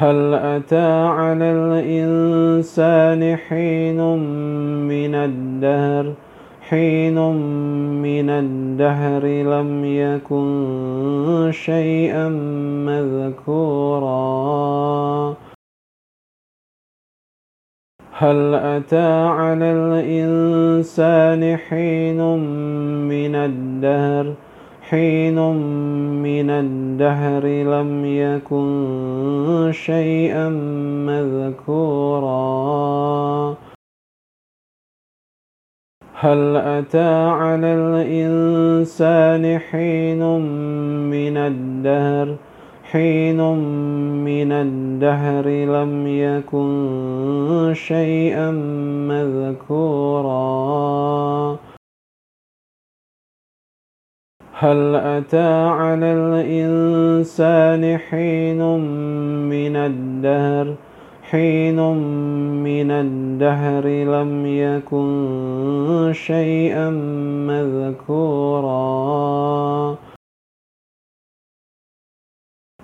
هل أتى على الإنسان حين من الدهر؟ حين من الدهر لم يكن شيئا مذكورا. هل أتى على الإنسان حين من الدهر؟ حين من الدهر لم يكن شيئا مذكورا. هل أتى على الإنسان حين من الدهر؟ حين من الدهر لم يكن شيئا مذكورا. هل أتى على الإنسان حين من الدهر؟ حين من الدهر لم يكن شيئا مذكورا.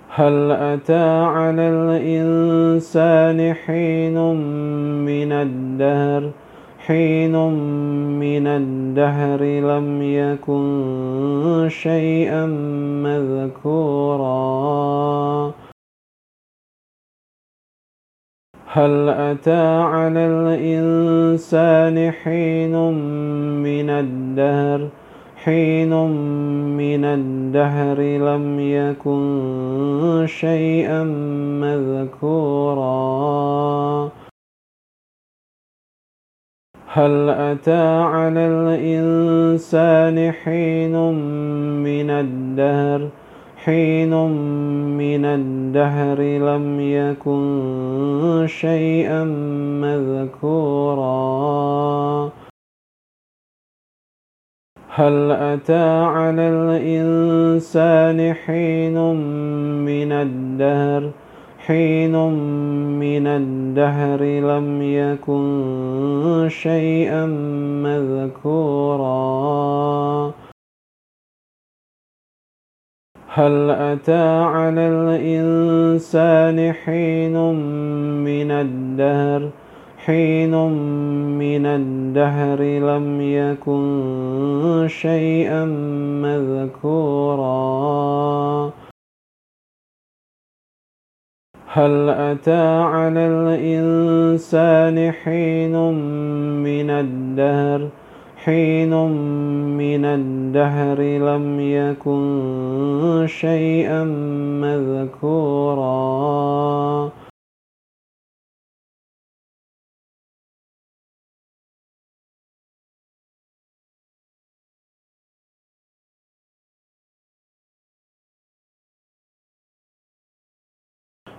هل أتى على الإنسان حين من الدهر؟ حين من الدهر لم يكن شيئا مذكورا. هل أتى على الإنسان حين من الدهر؟ حين من الدهر لم يكن شيئا مذكورا. هل أتى على الإنسان حين من الدهر؟ حين من الدهر لم يكن شيئا مذكورا. هل أتى على الإنسان حين من الدهر؟ حين من الدهر لم يكن شيئا مذكورا. هل أتى على الإنسان حين من الدهر؟ حين من الدهر لم يكن شيئا مذكورا. هل أتى على الإنسان حين من الدهر؟ حين من الدهر لم يكن شيئا مذكورا.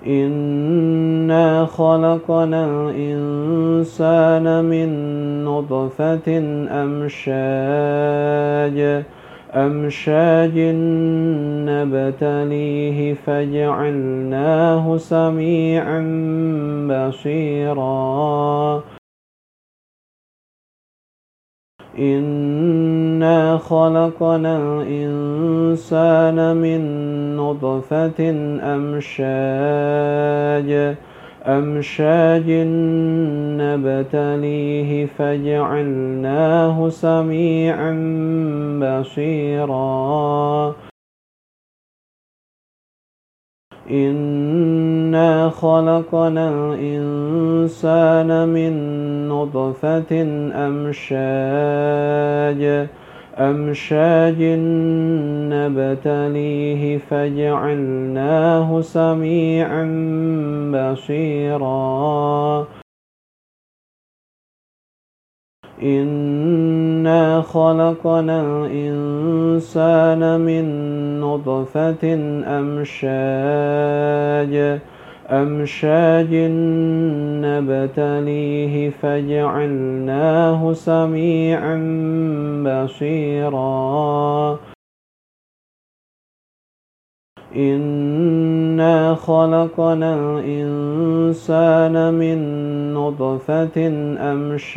إنا خلقنا الإنسان من نطفة أمشاج أمشاج نبتليه فجعلناه سميعا بصيرا. إنا خلقنا الإنسان من نطفة أمشاج أمشاج نبتليه فجعلناه سميعا بصيرا. إنا خلقنا الإنسان من نطفة أمشاج أمشاج نبتليه فجعلناه سميعا بصيرا. إنا خلقنا الإنسان من نطفة أمشاج أمشاج نبتليه فجعلناه سميعا بصيرا. إنا خلقنا الإنسان من نطفة أمشاج.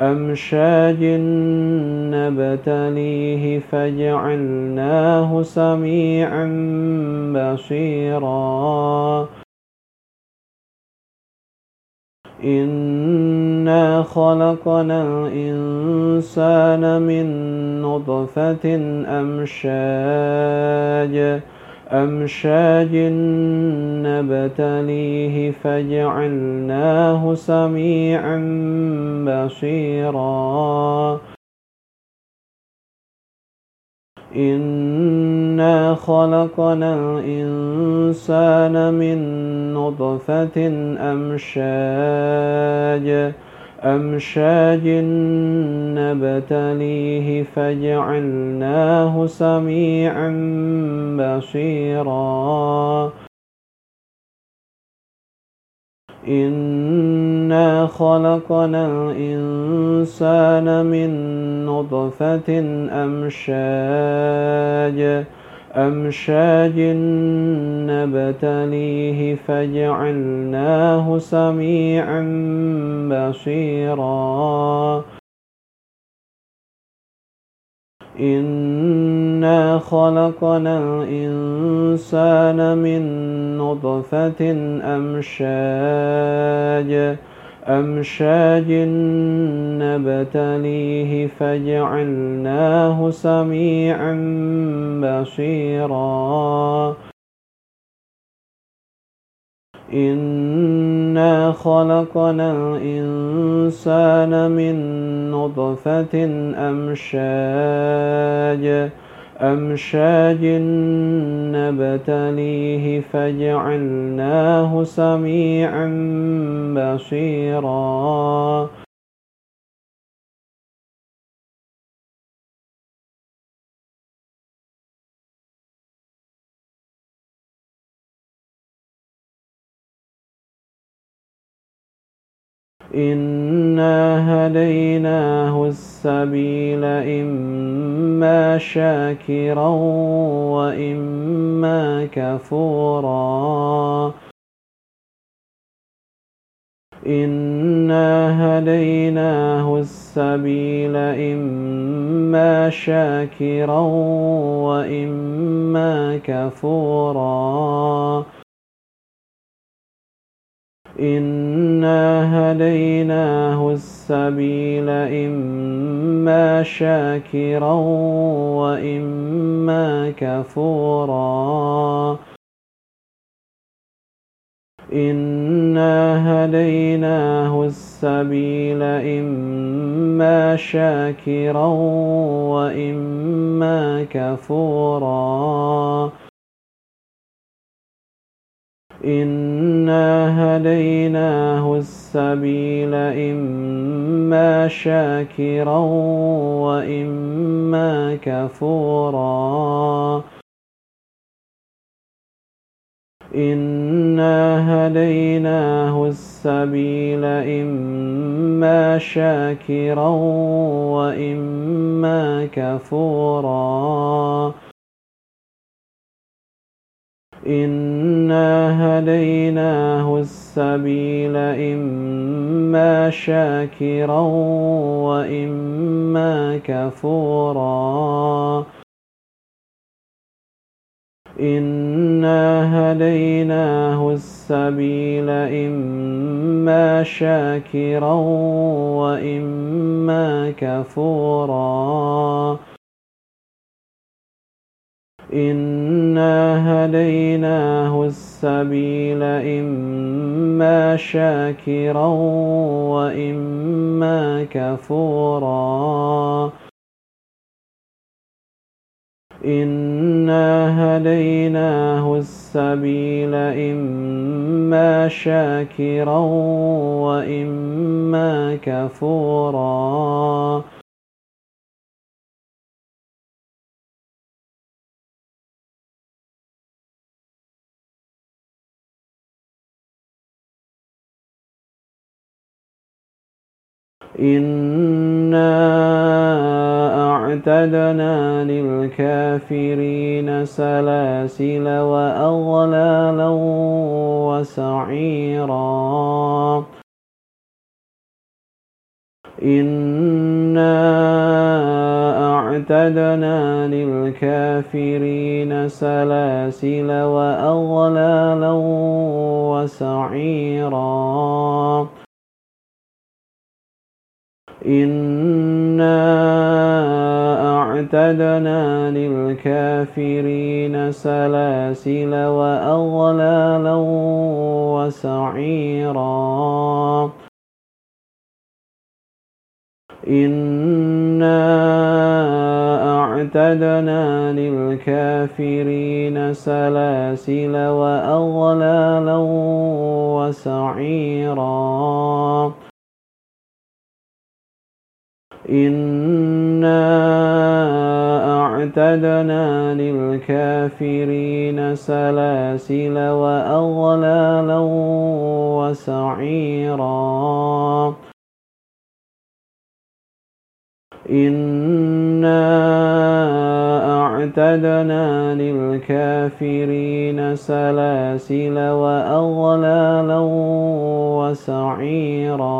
أمشاج نبتليه فجعلناه سميعا بصيرا. إنا خلقنا الإنسان من نطفة أمشاج أمشاج نبتليه فجعلناه سميعا بصيرا إنا خلقنا الإنسان من نطفة أمشاج أمشاج نبتليه فجعلناه سميعا بصيرا. إنا خلقنا الإنسان من نطفة أمشاج. أمشاج نبتليه فجعلناه سميعا بصيرا. إنا خلقنا الإنسان من نطفة أمشاج. أمشاج نبتليه فجعلناه سميعا بصيرا. إنا خلقنا الإنسان من نطفة أمشاج. أمشاج نبتليه فجعلناه سميعا بصيرا إنا هديناه السبيل إما شاكرا وإما كفورا. إنا هديناه السبيل إما شاكرا وإما كفورا. إنا هديناه السبيل إما شاكرا وإما كفورا. إنا هديناه السبيل إما شاكرا وإما كفورا. إنا هديناه السبيل إما شاكرا وإما كفورا. إنا هديناه السبيل إما شاكرا وإما كفورا. إنا هديناه السبيل إما شاكرا وإما كفورا إنا هديناه السبيل إما شاكرا وإما كفورا إنا هديناه السبيل إما شاكرا وإما كفورا. إنا هديناه السبيل إما شاكرا وإما كفورا. إنا أعتدنا للكافرين سلاسل وأغلالا وسعيرا إنا أعتدنا للكافرين سلاسل وأغلالا وسعيرا إنا أعتدنا للكافرين سلاسل وأغلالا وسعيرا إنا أعتدنا للكافرين سلاسل وأغلالا وسعيرا إنا أعتدنا للكافرين سلاسل وأغلالا وسعيرا إنا أعتدنا للكافرين سلاسل وأغلالا وسعيرا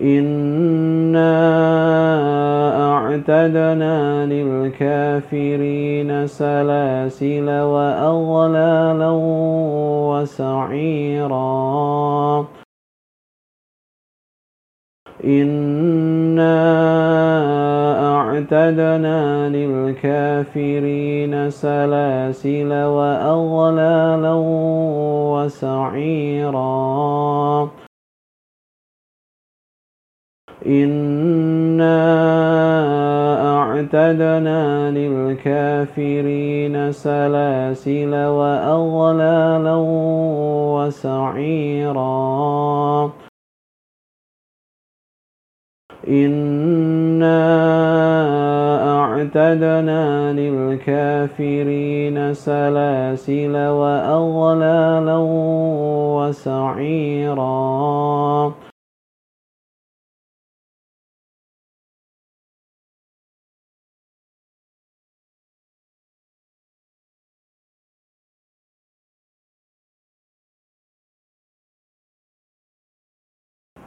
إنا أعتدنا للكافرين سلاسل وأغلالا وسعيرا إنا أعتدنا للكافرين سلاسل وأغلالا وسعيرا إنا أعتدنا للكافرين سلاسل وأغلالا وسعيرا إنا أعتدنا للكافرين سلاسل وأغلالا وسعيرا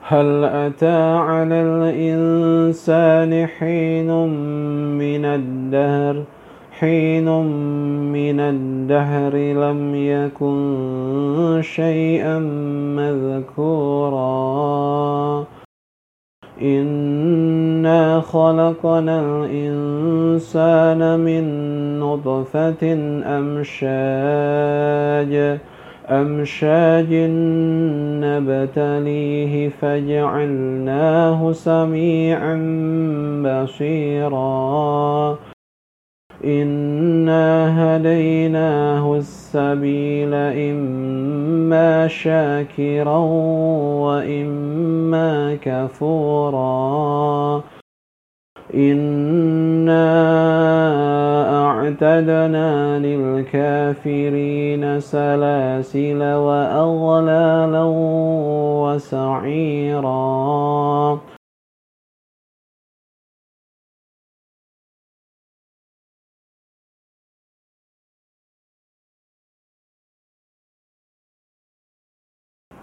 هل أتى على الإنسان حين من الدهر؟ حين من الدهر لم يكن شيئا مذكورا. إنا خلقنا الإنسان من نطفة أمشاج. أمشاج نبتليه فجعلناه سميعا بصيرا إنا هديناه السبيل إما شاكرا وإما كفورا إنا أعتدنا للكافرين سلاسل وأغلالا وسعيرا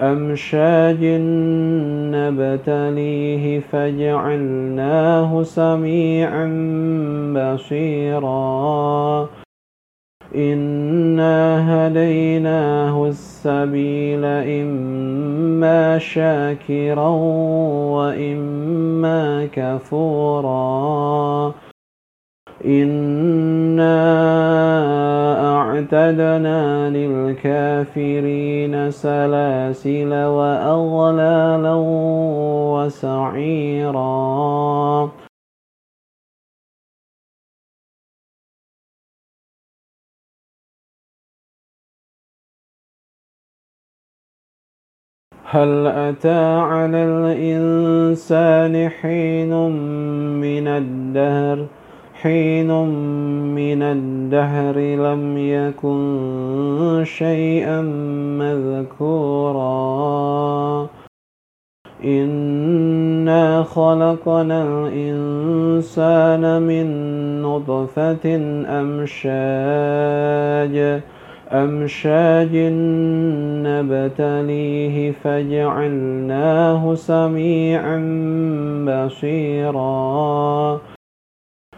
أمشاج نبتليه فجعلناه سميعا بصيرا إنا هديناه السبيل إما شاكرا وإما كفورا إنا أعتدنا للكافرين سلاسل وأغلالا وسعيرا هل أتى على الإنسان حين من الدهر حين من الدهر لم يكن شيئا مذكورا. إنا خلقنا الإنسان من نطفة أمشاج أمشاج نبتليه فجعلناه سميعا بصيرا.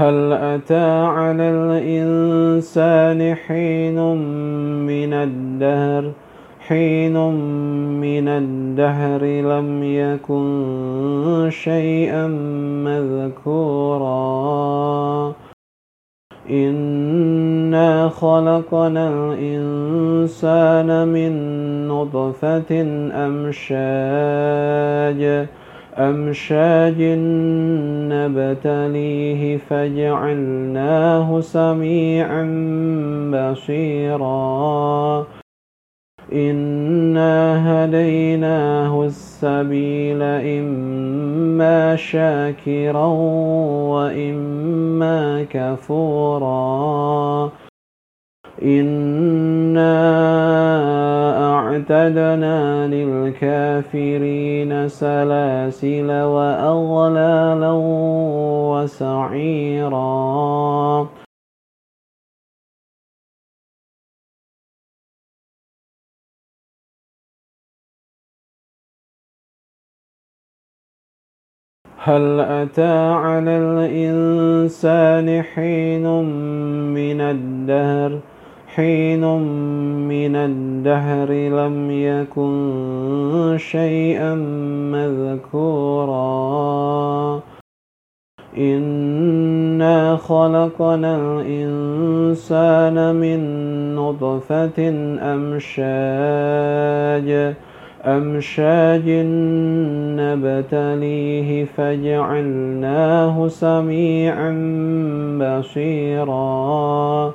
هل أتى على الإنسان حين من الدهر؟ حين من الدهر لم يكن شيئا مذكورا. إنا خلقنا الإنسان من نطفة أمشاج. أمشاج نبتليه فجعلناه سميعا بصيرا. إنا هديناه السبيل إما شاكرا وإما كفورا. إنا أعتدنا للكافرين سلاسل وأغلالا وسعيرا هل أتى على الإنسان حين من الدهر حين من الدهر لم يكن شيئا مذكورا. إنا خلقنا الإنسان من نطفة أمشاج أمشاج نبتليه فجعلناه سميعا بصيرا.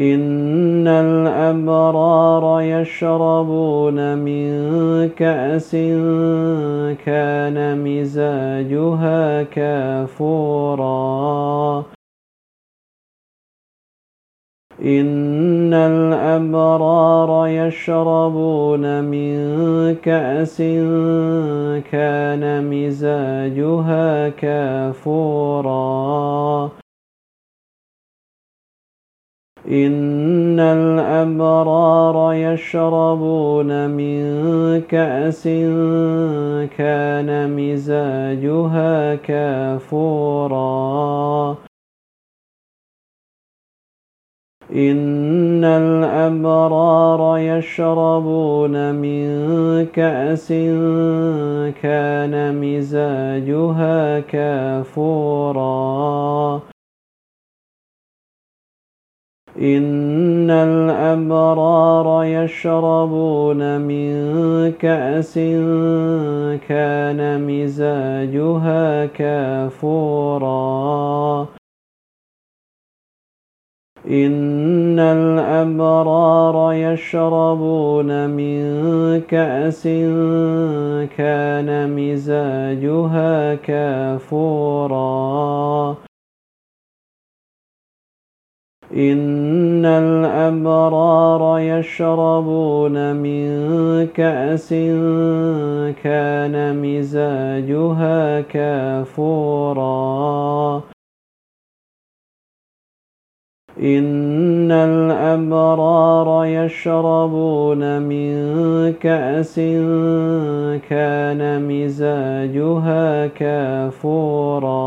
إن الأبرار يشربون من كأس كان مزاجها كافورا إن الأبرار يشربون من كأس كان مزاجها كافورا إن الأبرار يشربون من كأس كان مزاجها كافورا إن الأبرار يشربون من كأس كان مزاجها كافورا إن الأبرار يشربون من كأس كان مزاجها كافورا إن الأبرار يشربون من كأس كان مزاجها كافورا إن الأبرار يشربون من كأس كان مزاجها كافورا إن الأبرار يشربون من كأس كان مزاجها كافورا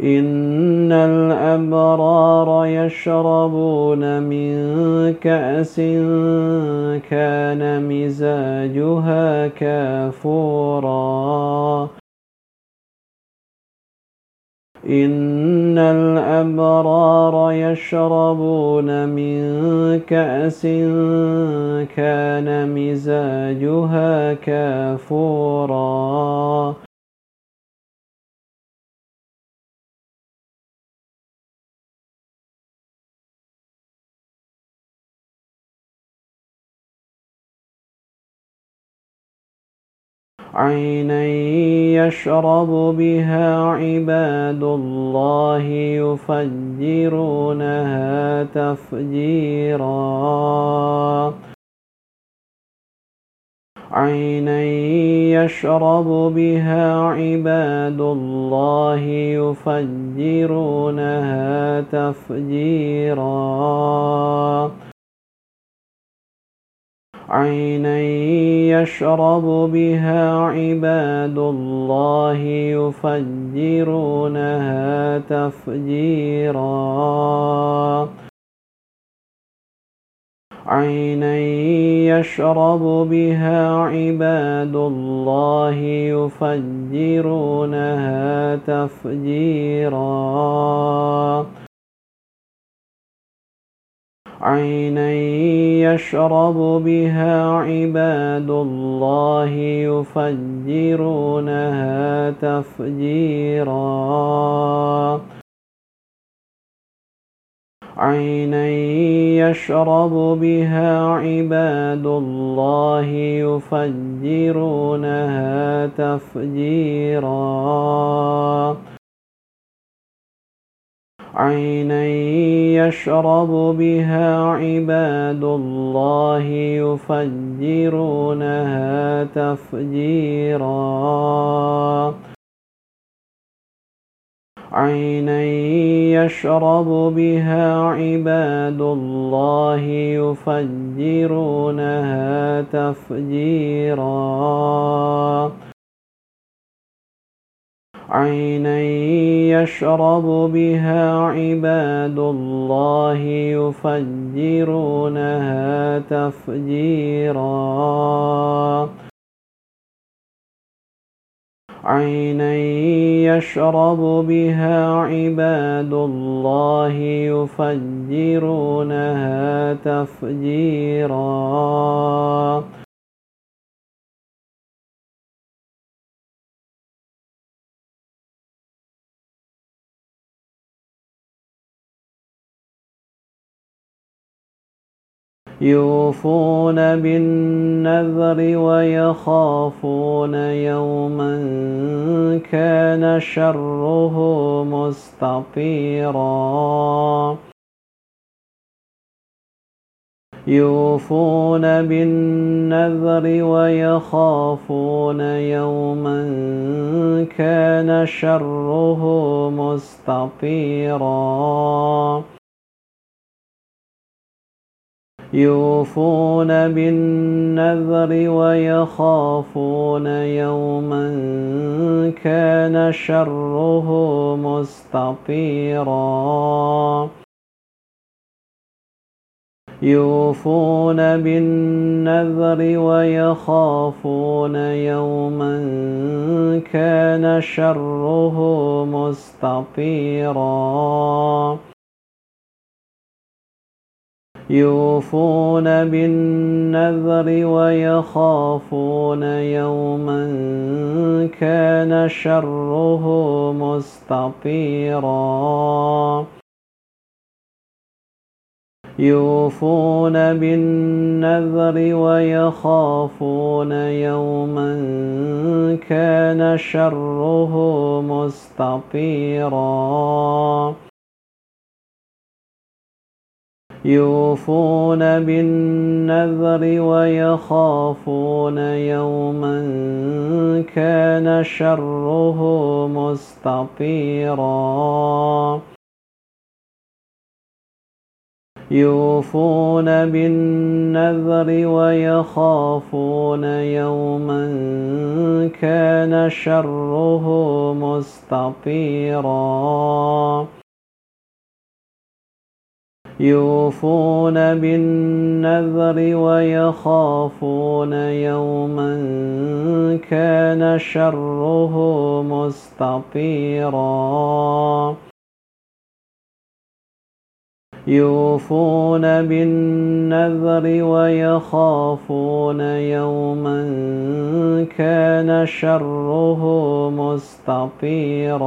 إن الأبرار يشربون من كأس كان مزاجها كافورا إن الأبرار يشربون من كأس كان مزاجها كافورا عينا يشرب بها عباد الله يفجرونها تفجيرا. عينا يشرب بها عباد الله يفجرونها تفجيرا. عينا يشرب بها عباد الله يفجرونها تفجيرا. عينا يشرب بها عباد الله يفجرونها تفجيرا. عينا يشرب بها عباد الله يفجرونها تفجيرا. عينا يشرب بها عباد الله يفجرونها تفجيرا. عينا يشرب بها عباد الله يفجرونها تفجيرا. عينا يشرب بها عباد الله يفجرونها تفجيرا. عينا يشرب بها عباد الله يفجرونها تفجيرا. عينا يشرب بها عباد الله يفجرونها تفجيرا. يوفون بالنذر ويخافون يوما كان شره مستطيرا. يوفون بالنذر ويخافون يوما كان شره مستطيرا. يوفون بالنذر ويخافون يوما كان شره مستطيرا. يوفون بالنذر ويخافون يوما كان شره مستطيرا. يوفون بالنذر ويخافون يوما كان شره مستطيرا. يوفون بالنذر ويخافون يوما كان شره مستطيرا. يوفون بالنذر ويخافون يوما كان شره مستطيرا. يوفون بالنذر ويخافون يوما كان شره مستطيرا. يوفون بالنذر ويخافون يوما كان شره مستطيرا. يوفون بالنذر ويخافون يوما كان شره مستطيرا.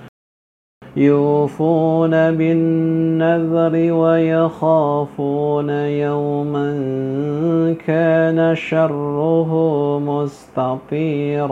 يوفون بالنذر ويخافون يوما كان شره مستطيرا.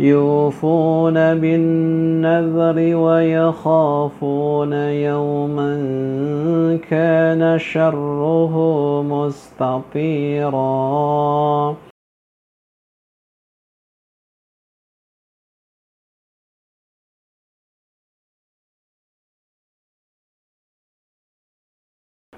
يوفون بالنذر ويخافون يوما كان شره مستطيرا.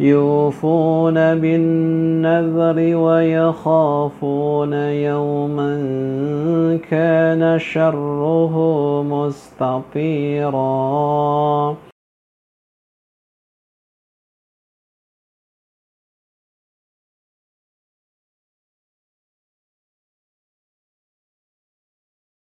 يوفون بالنذر ويخافون يوما كان شره مستطيرا.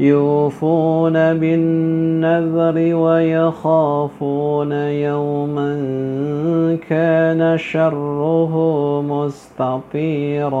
يوفون بالنذر ويخافون يوما كان شره مستطيرا.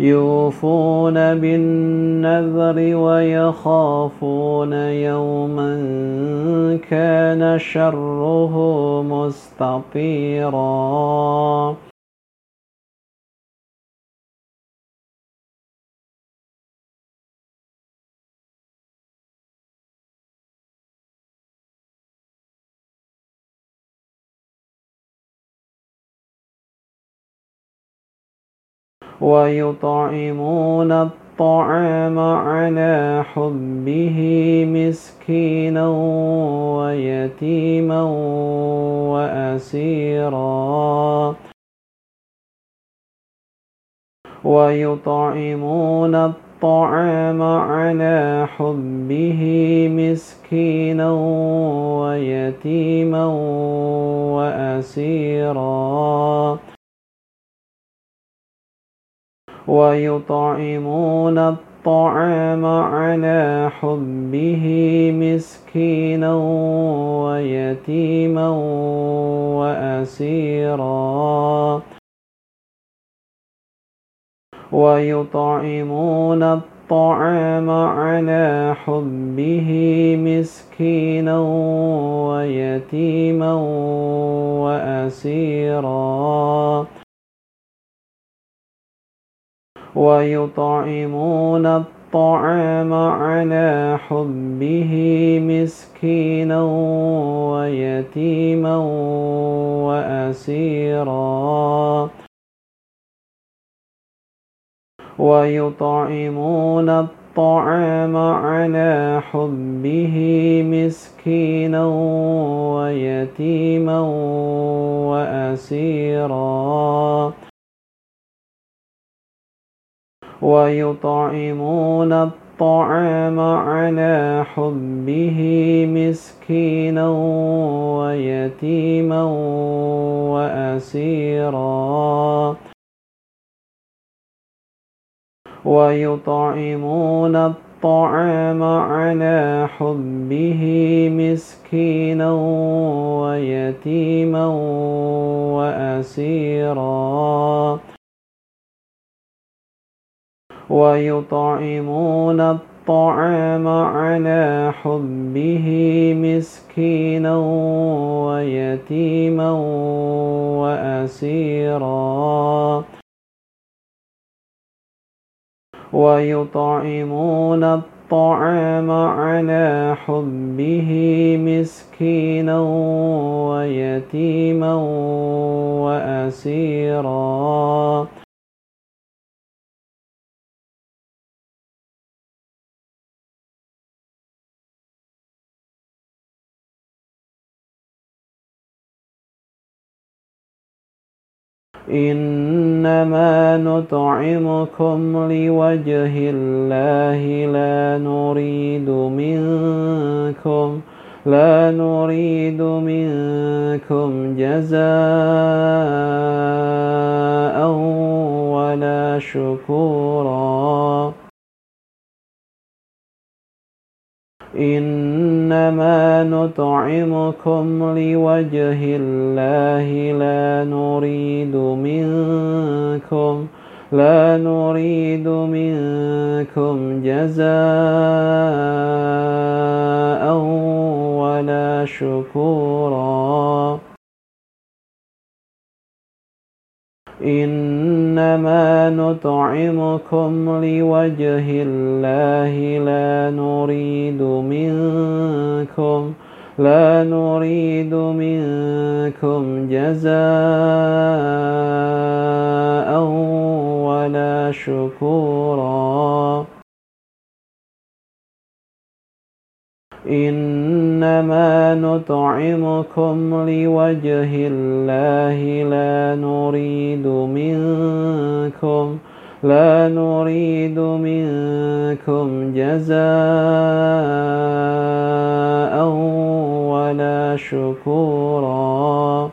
يوفون بالنذر ويخافون يوما كان شره مستطيرا. ويطعمون الطعام على حبه مسكينا ويتيما وأسيرا. ويطعمون الطعام على حبه مسكينا ويتيما وأسيرا. ويطعمون الطعام على حبه مسكينا ويتيما وأسيرا. ويطعمون الطعام على حبه مسكينا ويتيما وأسيرا. ويطعمون الطعام على حبه مسكينا ويتيما وأسيرا. ويطعمون الطعام على حبه مسكينا ويتيما وأسيرا. ويطعمون الطعام على حبه مسكينا ويتيما وأسيرا. ويطعمون الطعام على حبه مسكينا ويتيما وأسيرا. ويطعمون الطعام على حبه مسكينا ويتيما وأسيرا. ويطعمون الطعام على حبه مسكينا ويتيما وأسيرا. إنما نطعمكم لوجه الله لا نريد منكم لا نريد منكم جزاء ولا شكورا. إنما نطعمكم لوجه الله لا نريد منكم لا نريد منكم جزاء ولا شكورا. إنما نطعمكم لوجه الله لا نريد منكم لا نريد منكم جزاء ولا شكورا. إنما نطعمكم لوجه الله لا نريد منكم لا نريد منكم جزاء ولا شكورا.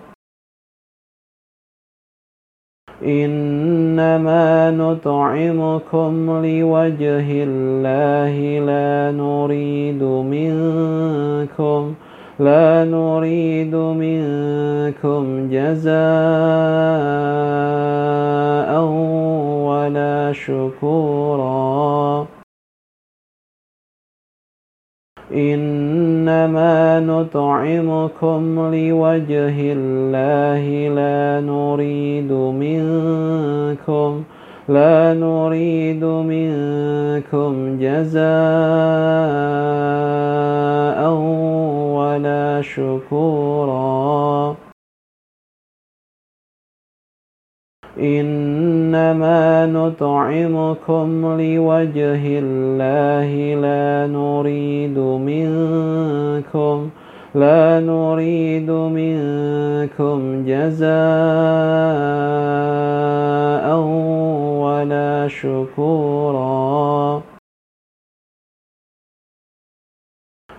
إنما نطعمكم لوجه الله لا نريد منكم لا نريد منكم جزاء ولا شكورا. إنما نطعمكم لوجه الله لا نريد منكم لا نريد منكم جزاء ولا شكورا. إنما نطعمكم لوجه الله لا نريد منكم لا نريد منكم جزاء ولا شكورا.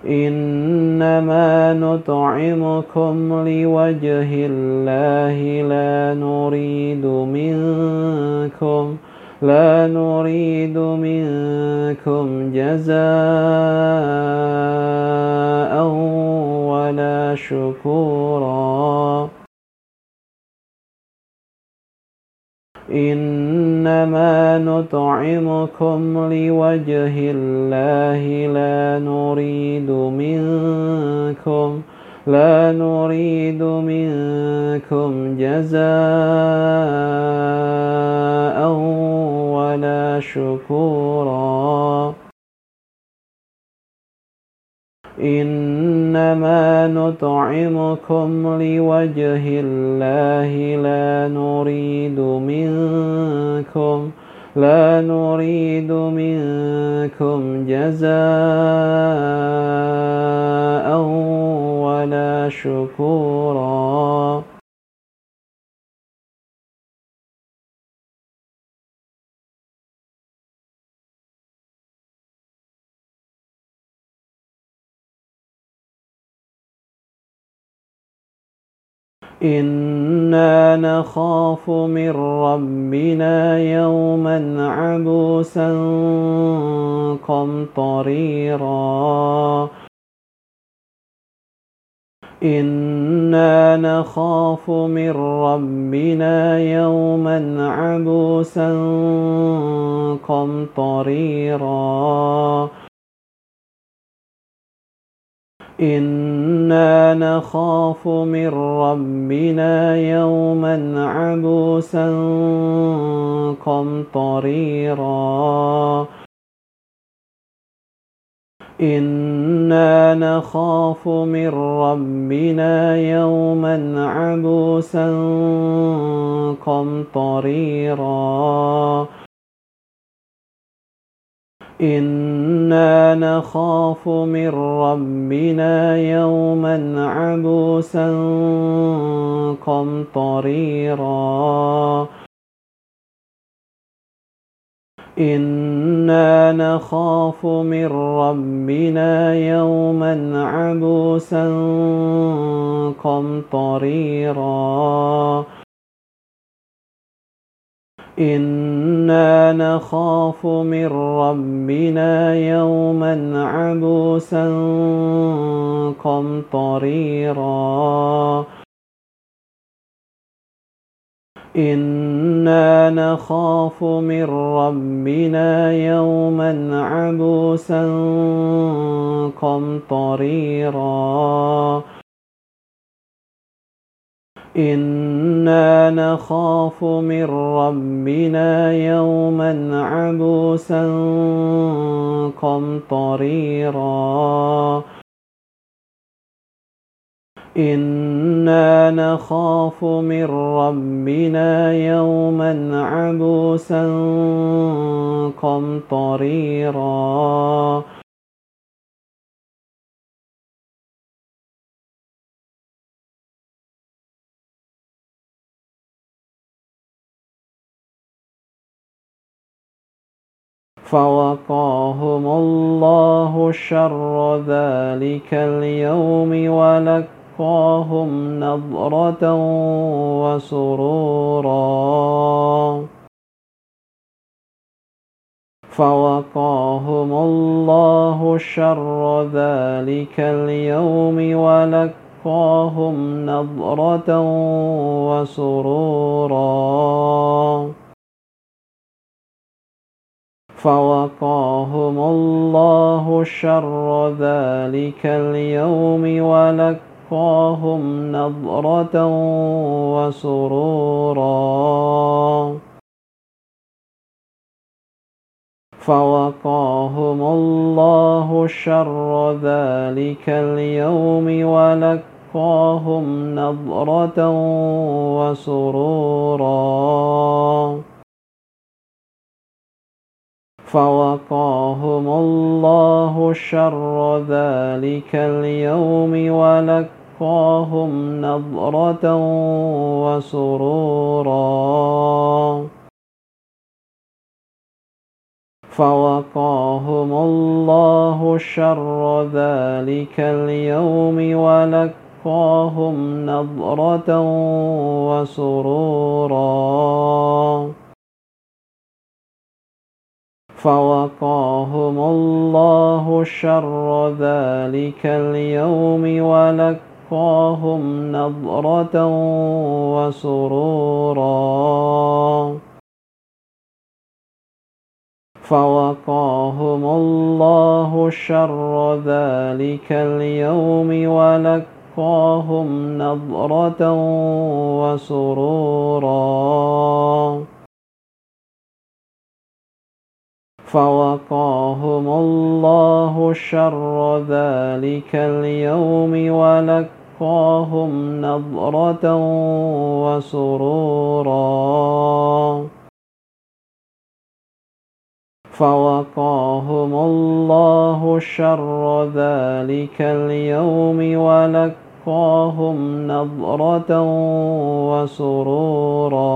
إنما نطعمكم لوجه الله لا نريد منكم لا نريد منكم جزاء ولا شكورا. إنما نطعمكم لوجه الله لا نريد منكم لا نريد منكم جزاء ولا شكورا. إنما نطعمكم لوجه الله لا نريد منكم لا نريد منكم جزاء ولا شكورا. إنا نخاف من ربنا يوما عبوسا قمطريرا إنا نخاف من ربنا يوما عبوسا قمطريرا إنا نخاف من ربنا يوما عبوسا قمطريرا إنا نخاف من ربنا يوما عبوسا قمطريرا إنا نخاف من ربنا يوما عبوسا قمطريرا إنا نخاف من ربنا يوما عبوسا قمطريرا إنا نخاف من ربنا يوما عبوسا قمطريرا إنا نخاف من ربنا يوما عبوسا قمطريرا إنا نخاف من ربنا يوما عبوسا قمطريرا إنا نخاف من ربنا يوما عبوسا قمطريرا فوقاهم الله شر ذلك اليوم ولقاهم نضرة وسرورا. فوقاهم الله شر ذلك اليوم ولقاهم نضرة وسرورا. فوقاهم الله شر ذلك اليوم ولقاهم نضرة وسرورا. فوقاهم الله شر ذلك اليوم ولقاهم نضرة وسرورا. فوقاهم الله شر ذلك اليوم ولقاهم نضرة وسرورا. فوقاهم الله شر ذلك اليوم ولقاهم نضرة وسرورا. فوقاهم الله شر ذلك اليوم ولقاهم نضرة وسرورا. فوقاهم الله شر ذلك اليوم ولقاهم نضرة وسرورا. فوقاهم الله شر ذلك اليوم ولقاهم نضرة وسرورا. فوقاهم الله شر ذلك اليوم ولقاهم نضرة وسرورا.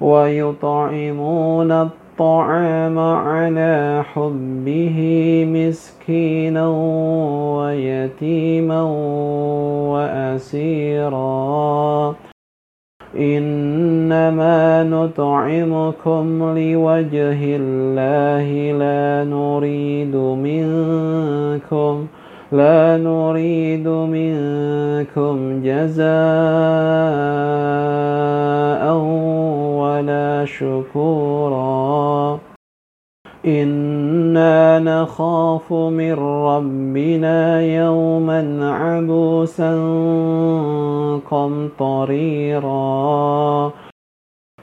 ويطعمون الطعام على حبه مسكينا ويتيما وأسيرا. إنما نطعمكم لوجه الله لا نريد منكم لا نريد منكم جزاء ولا شكورا. إنا نخاف من ربنا يوما عبوسا قمطريرا.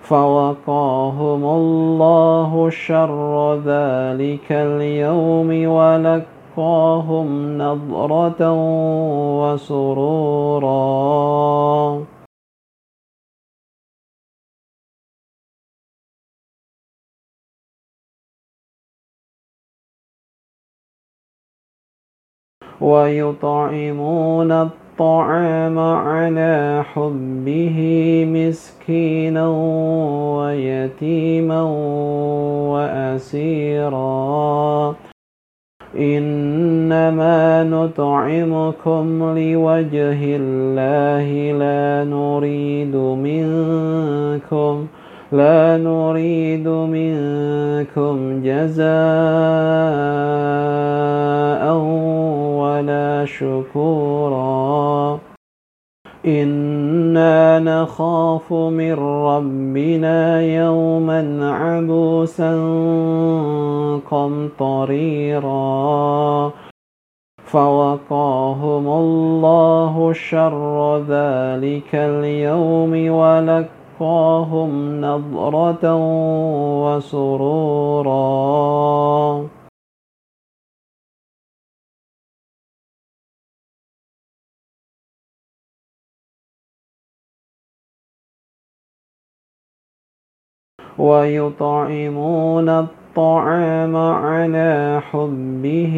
فوقاهم الله شر ذلك اليوم ولك وَلَقَّاهُمْ نَضْرَةً وَسُرُورًا. ويطعمون الطعام على حبه مسكينا ويتيما وأسيرا. إنما نطعمكم لوجه الله لا نريد منكم لا نريد منكم جزاء ولا شكورا. إنا نخاف من ربنا يوما عبوسا قمطريرا فوقاهم الله شر ذلك اليوم ولقاهم نضرة وسرورا ويطعمون الطعام على حبه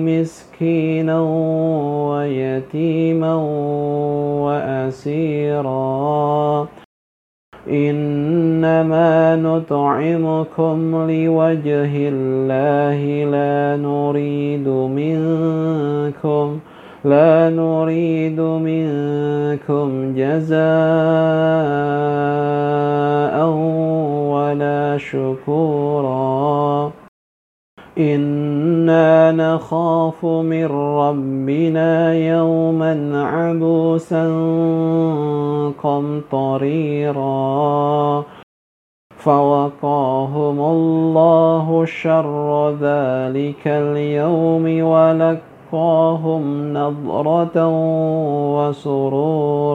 مسكينا ويتيما وأسيرا. إنما نطعمكم لوجه الله لا نريد منكم لا نريد منكم جزاء شكورا. إنا نخاف من ربنا يوما عبوسا قمطريرا. فوقاهم الله شر ذلك اليوم وَلَقَّاهُمْ نَضْرَةً وَسُرُورًا.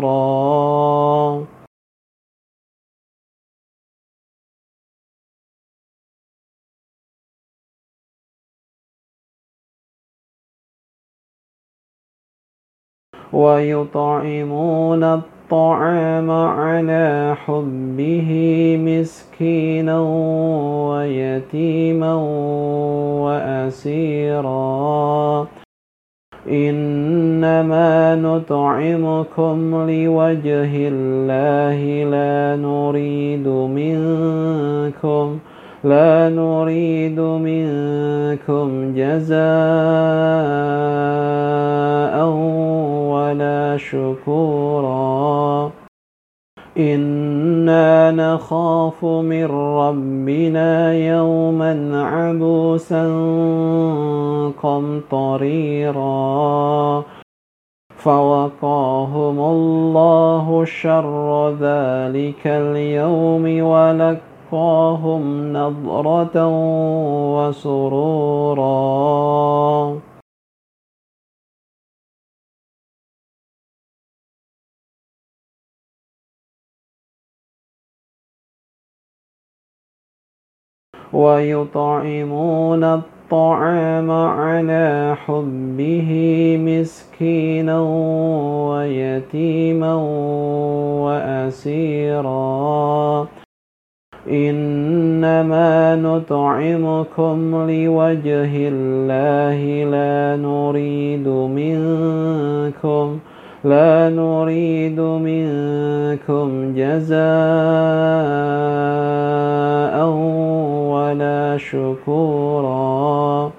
ويطعمون الطعام على حبه مسكينا ويتيما وأسيرا. إنما نطعمكم لوجه الله لا نريد منكم لا نريد منكم جزاء ولا شكورا. إنا نخاف من ربنا يوما عبوسا قمطريرا. فوقاهم الله شر ذلك اليوم ولقاهم نضرة وسرورا. ويطعمون الطعام على حبه مسكينا ويتيما وأسيرا. إنما نطعمكم لوجه الله لا نريد منكم لا نريد منكم جزاء ولا شكورا.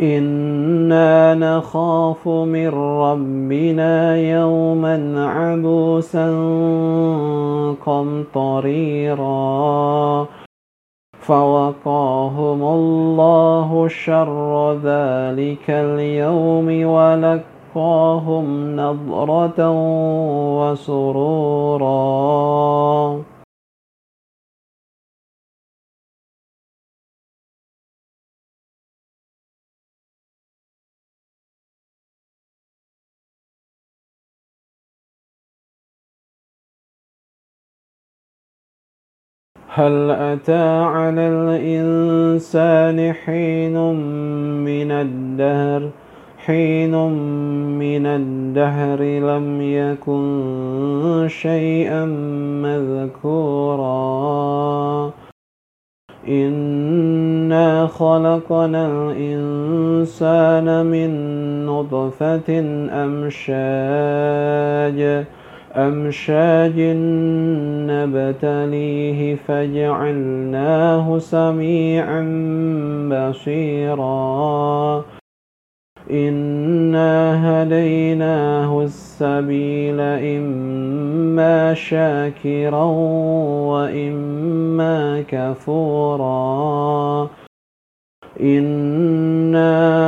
إنا نخاف من ربنا يوما عبوسا قمطريرا فوقاهم الله شر ذلك اليوم ولقاهم نضرة وسرورا هل أتى على الإنسان حين من الدهر؟ حين من الدهر لم يكن شيئا مذكورا. إنا خلقنا الإنسان من نطفة أمشاج. أمشاج نبتليه فجعلناه سميعا بصيرا. إنا هديناه السبيل إما شاكرا وإما كفورا. إنا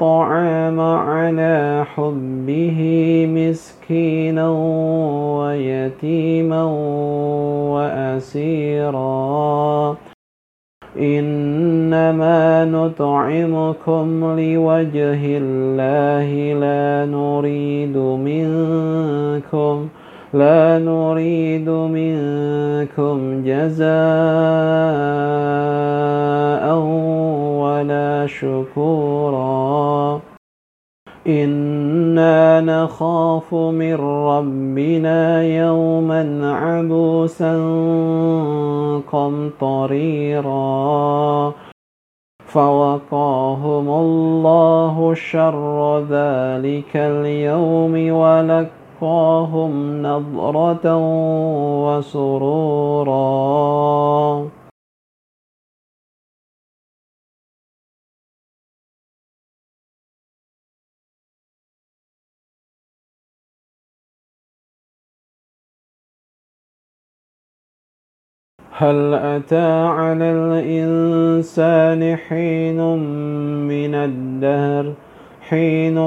الطعام على حبه مسكينا ويتيما وأسيرا. إنما نطعمكم لوجه الله لا نريد منكم لا نريد منكم جزاء ولا شكورا. إنا نخاف من ربنا يوما عبوسا قمطريرا. فوقاهم الله شر ذلك اليوم ولقاهم نضرة وسرورا. هل أتى على الإنسان حين من الدهر؟ حين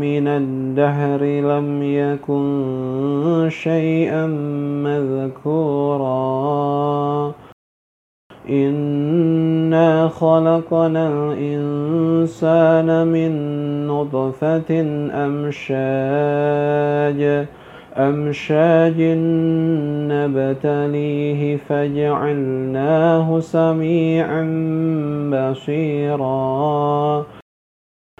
من الدهر لم يكن شيئا مذكورا. إنا خلقنا الإنسان من نطفة أمشاج أمشاج نبتليه فجعلناه سميعا بصيرا.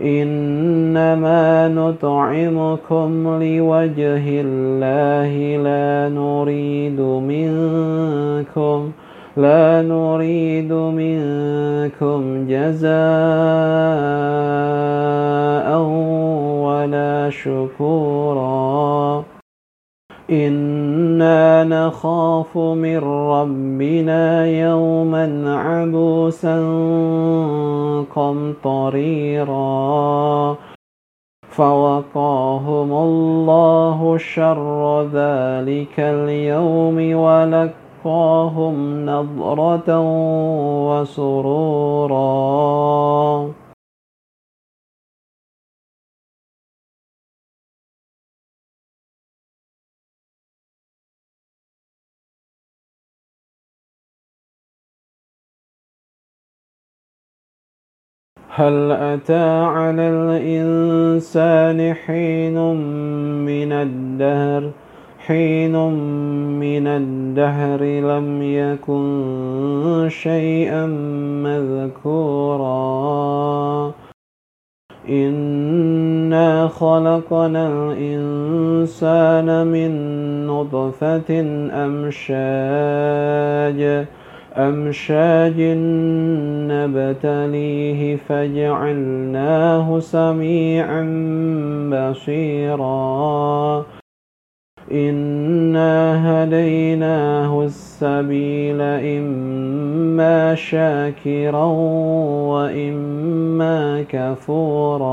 إنما نطعمكم لوجه الله لا نريد منكم لا نريد منكم جزاء ولا شكورا. إنا نخاف من ربنا يوما عبوسا قمطريرا فوقاهم الله شر ذلك اليوم وَلَقَّاهُمْ نَضْرَةً وَسُرُورًا هل أتى على الإنسان حين من الدهر؟ حين من الدهر لم يكن شيئا مذكورا. إنا خلقنا الإنسان من نطفة أمشاج. أمشاج نبتليه فجعلناه سميعا بصيرا إنا هديناه السبيل إما شاكرا وإما كفورا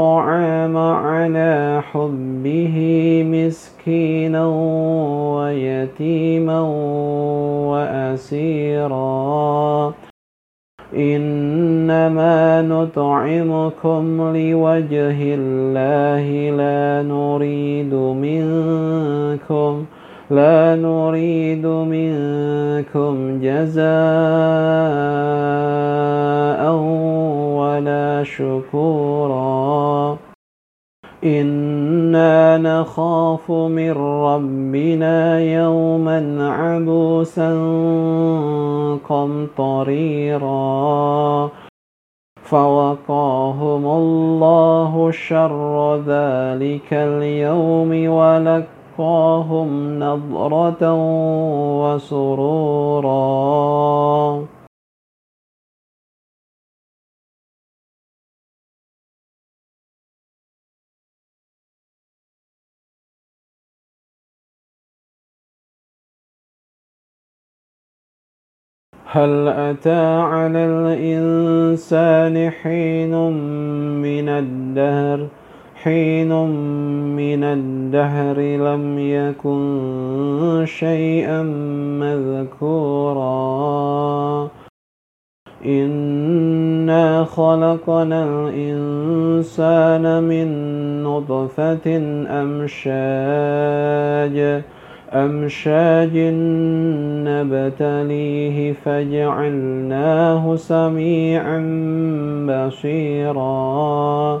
الطعام على حبه مسكينا ويتيما وأسيرا. إنما نطعمكم لوجه الله لا نريد منكم لا نريد منكم جزاء ولا شكورا. إنا نخاف من ربنا يوما عبوسا قمطريرا. فوقاهم الله شر ذلك اليوم ولقاهم نضرة وسرورا. هل أتى على الإنسان حين من الدهر؟ حين من الدهر لم يكن شيئا مذكورا. إنا خلقنا الإنسان من نطفة أمشاج أمشاج نبتليه فجعلناه سميعا بصيرا.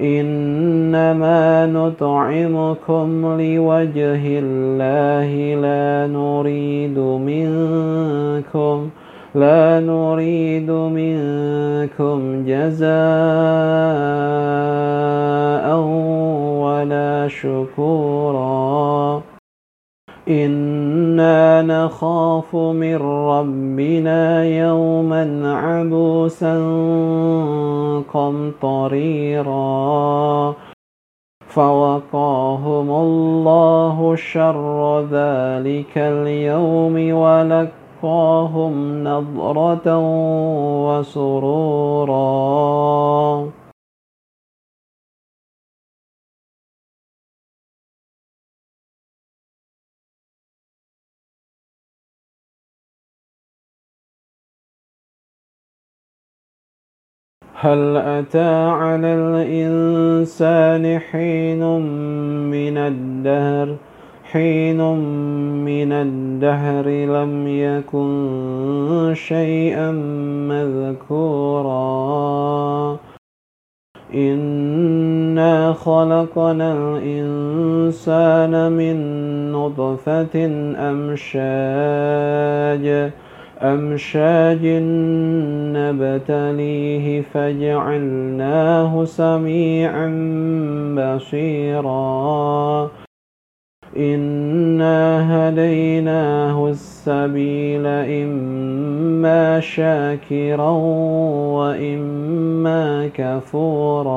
إنما نطعمكم لوجه الله لا نريد منكم لا نريد منكم جزاء ولا شكورا. إنا نخاف من ربنا يوما عبوسا قمطريرا فوقاهم الله شر ذلك اليوم ولقاهم نضرة وسرورا هل أتى على الإنسان حين من الدهر؟ حين من الدهر لم يكن شيئا مذكورا. إنا خلقنا الإنسان من نطفة أمشاج. أمشاج نبتليه فجعلناه سميعا بصيرا. إنا هديناه السبيل إما شاكرا وإما كفورا.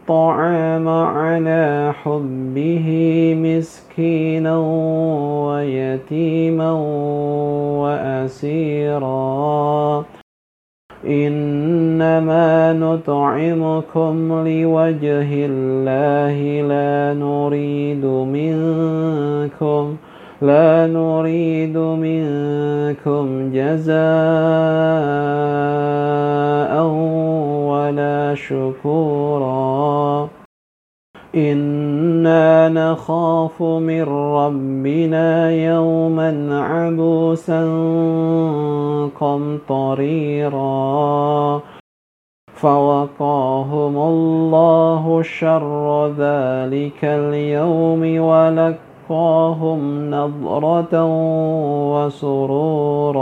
الطعام على حبه مسكينا ويتيما وأسيرا. إنما نطعمكم لوجه الله لا نريد منكم لا نريد منكم جزاء ولا شكورا. إنا نخاف من ربنا يوما عبوسا قمطريرا. فوقاهم الله شر ذلك اليوم تلقاهم نظرة وسرورا.